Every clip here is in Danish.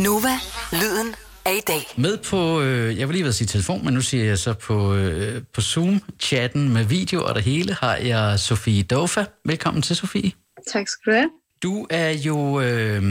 Nova, lyden af i dag. Med på, øh, jeg vil lige ved at sige telefon, men nu siger jeg så på, øh, på Zoom-chatten med video og det hele, har jeg Sofie Dofa. Velkommen til, Sofie. Tak skal du have. Du er jo øh,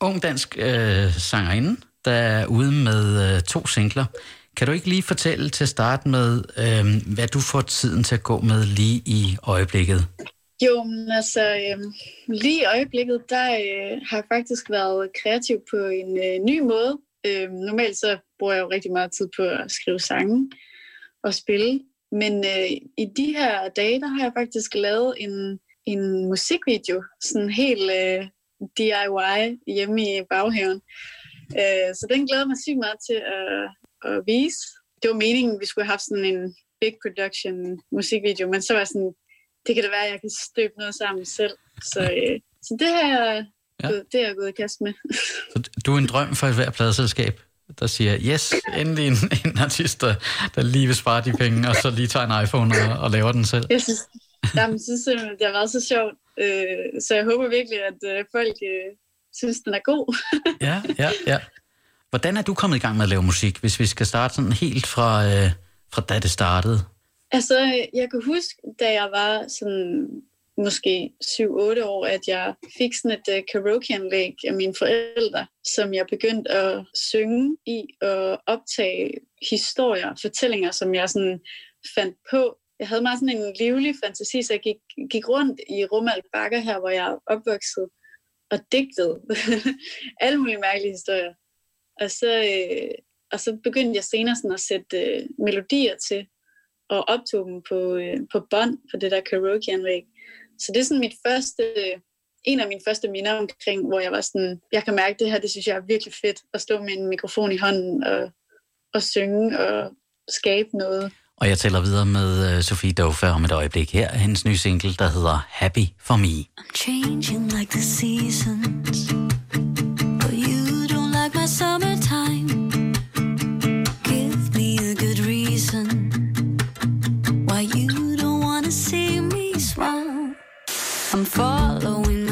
ung dansk øh, sangerinde, der er ude med øh, to singler. Kan du ikke lige fortælle til at starte med, øh, hvad du får tiden til at gå med lige i øjeblikket? Jo, men altså øh, lige i øjeblikket, der øh, har jeg faktisk været kreativ på en øh, ny måde. Øh, normalt så bruger jeg jo rigtig meget tid på at skrive sange og spille. Men øh, i de her dage, der har jeg faktisk lavet en, en musikvideo, sådan helt øh, DIY hjemme i baghaven. Øh, så den glæder mig sygt meget til at, at vise. Det var meningen, at vi skulle have haft sådan en big production musikvideo, men så var jeg sådan, det kan da være, at jeg kan støbe noget sammen selv. Så, øh, så det har jeg ja. gået, det er jeg gået i kast med. Så du er en drøm for et hver pladeselskab, der siger, yes, endelig en, en artist, der, der lige vil spare de penge, og så lige tager en iPhone og, og laver den selv. Jeg synes, jamen, synes simpelthen, det har været så sjovt. Øh, så jeg håber virkelig, at øh, folk øh, synes, den er god. ja, ja, ja. Hvordan er du kommet i gang med at lave musik, hvis vi skal starte sådan helt fra, øh, fra da det startede? Altså, jeg kan huske, da jeg var sådan måske 7-8 år, at jeg fik sådan et uh, karaokeanlæg af mine forældre, som jeg begyndte at synge i og optage historier, fortællinger, som jeg sådan fandt på. Jeg havde meget sådan en livlig fantasi, så jeg gik, gik rundt i Rumalt Bakker her, hvor jeg opvoksede og digtede alle mulige mærkelige historier. Og så, øh, og så begyndte jeg senere sådan at sætte øh, melodier til, og optog dem på, øh, på bånd på det der karaokeanlæg. Så det er sådan mit første, en af mine første minder omkring, hvor jeg var sådan, jeg kan mærke det her, det synes jeg er virkelig fedt, at stå med en mikrofon i hånden og, og synge og skabe noget. Og jeg taler videre med uh, Sofie Dofa om et øjeblik her. Hendes nye single, der hedder Happy for Me. I'm changing like the seasons I'm following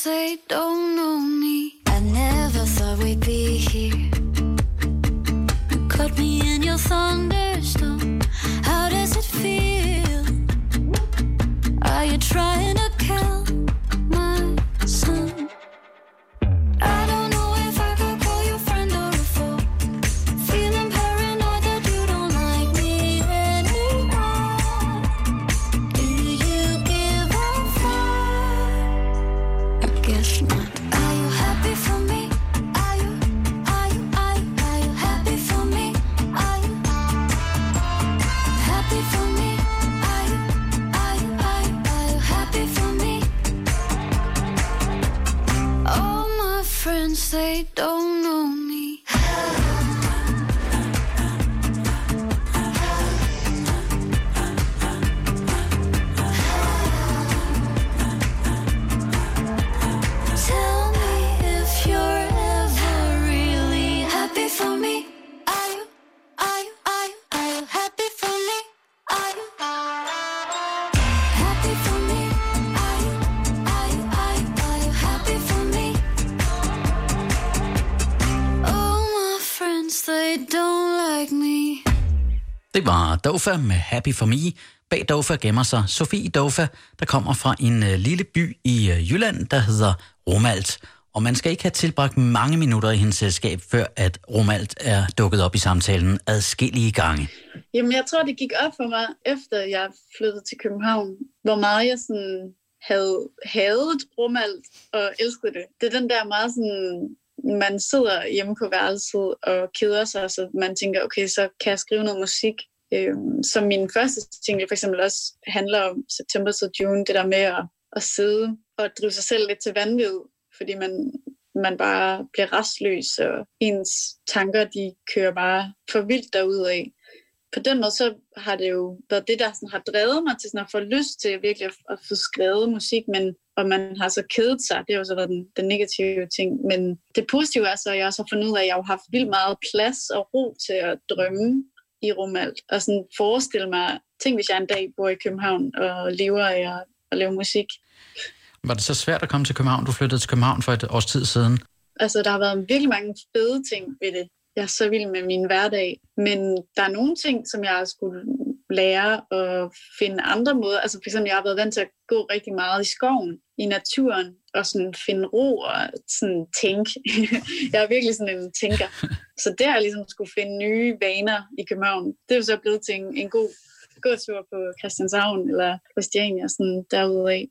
friends, they don't know me. I never thought we'd be here. You caught me in your thunderstorm. Friends, they don't they don't like me. Det var Dofa med Happy for Me. Bag Dofa gemmer sig Sofie Dofa, der kommer fra en øh, lille by i øh, Jylland, der hedder Romalt. Og man skal ikke have tilbragt mange minutter i hendes selskab, før at Romalt er dukket op i samtalen adskillige gange. Jamen, jeg tror, det gik op for mig, efter jeg flyttede til København, hvor meget jeg sådan havde hadet Romalt og elskede det. Det er den der meget sådan man sidder hjemme på værelset og keder sig, så man tænker, okay, så kan jeg skrive noget musik. Øhm, som min første single for eksempel også handler om September til June, det der med at, at sidde og drive sig selv lidt til vanvid, fordi man, man bare bliver restløs, og ens tanker, de kører bare for vildt af. På den måde, så har det jo været det, der sådan har drevet mig til sådan at få lyst til virkelig at, at få skrevet musik, men og man har så kedet sig. Det har jo så været den, den negative ting. Men det positive er så, at jeg også har fundet ud af, at jeg har haft vildt meget plads og ro til at drømme i Rumalt. Og sådan forestille mig, tænk hvis jeg en dag bor i København og lever af at, at lave musik. Var det så svært at komme til København? Du flyttede til København for et års tid siden. Altså, der har været virkelig mange fede ting ved det. Jeg er så vild med min hverdag. Men der er nogle ting, som jeg skulle lære at finde andre måder. Altså for eksempel, jeg har været vant til at gå rigtig meget i skoven, i naturen, og sådan finde ro og sådan tænke. jeg er virkelig sådan en tænker. Så der har ligesom skulle finde nye vaner i København. Det er jo så blevet til en, en god gåtur på Christianshavn eller Christiania, sådan derude af.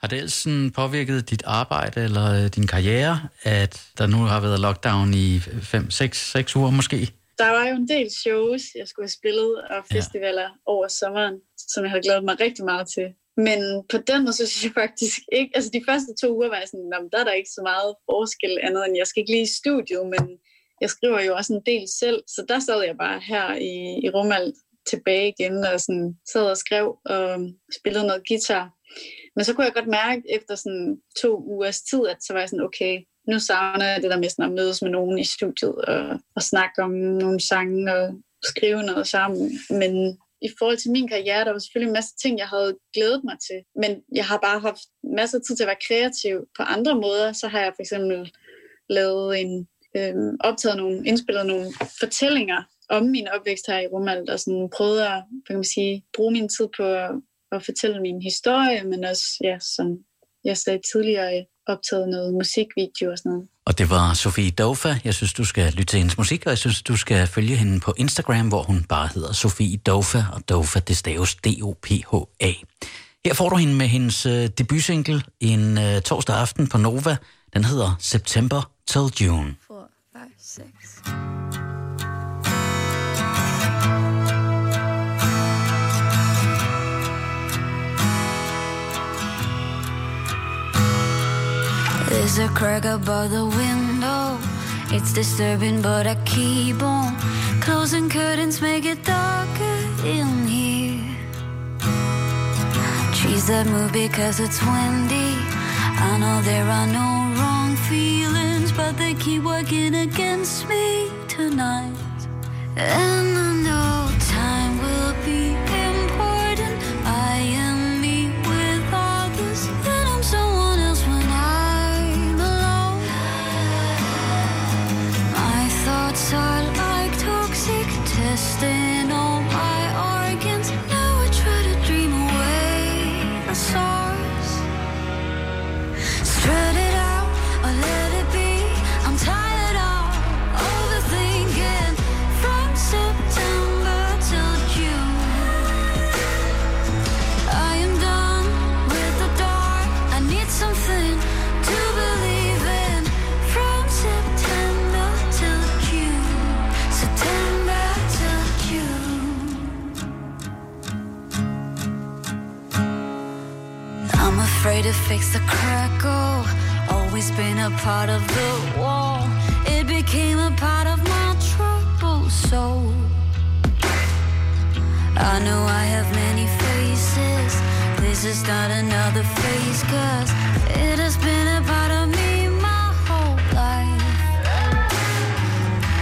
Har det sådan påvirket dit arbejde eller øh, din karriere, at der nu har været lockdown i 5-6 uger måske? Der var jo en del shows, jeg skulle have spillet, og festivaler ja. over sommeren, som jeg havde glædet mig rigtig meget til. Men på den måde, så synes jeg faktisk ikke... Altså de første to uger var jeg sådan, der er der ikke så meget forskel andet end, jeg skal ikke lige i studiet, men jeg skriver jo også en del selv. Så der sad jeg bare her i, i Rumald tilbage igen og sådan, sad og skrev og spillede noget guitar. Men så kunne jeg godt mærke efter sådan to ugers tid, at så var jeg sådan, okay, nu savner jeg det der med sådan at mødes med nogen i studiet og, og snakke om nogle sange og skrive noget sammen. Men i forhold til min karriere, der var selvfølgelig en masse ting, jeg havde glædet mig til. Men jeg har bare haft masser af tid til at være kreativ på andre måder. Så har jeg for eksempel lavet en, øh, optaget nogle, indspillet nogle fortællinger om min opvækst her i Rumalt, og sådan prøvet at kan man sige, bruge min tid på at, at fortælle min historie, men også, ja, som jeg sagde tidligere, optaget noget musikvideo og sådan noget. Og det var Sofie Dofa. Jeg synes, du skal lytte til hendes musik, og jeg synes, du skal følge hende på Instagram, hvor hun bare hedder Sofie Dofa, og Dofa, det staves D-O-P-H-A. Her får du hende med hendes uh, debutsingle en uh, torsdag aften på Nova. Den hedder September Till June. 4, 5, 6. There's a crack above the window. It's disturbing, but I keep on closing curtains, make it darker in here. Trees that move because it's windy. I know there are no wrong feelings, but they keep working against me tonight. And I know to been a part of the wall. It became a part of my troubled soul. I know I have many faces. This is not another phase, cause it has been a part of me my whole life.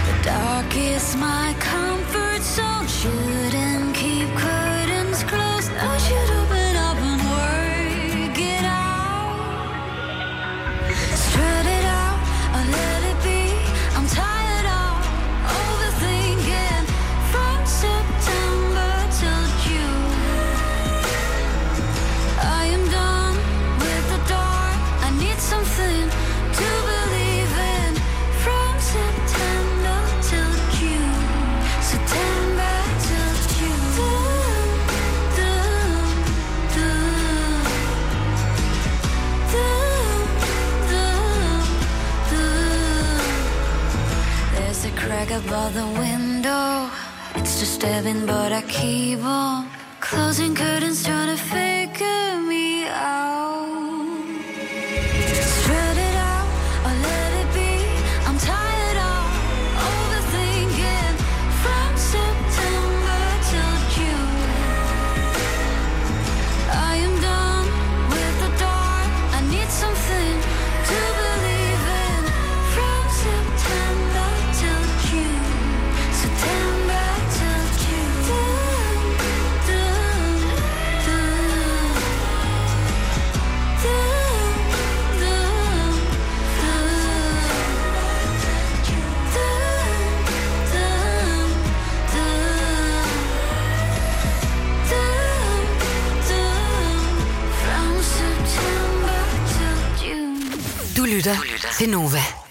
The dark is my comfort brag about the window. It's just stabbing, but I keep on closing curtains, trying to figure me out. Genova.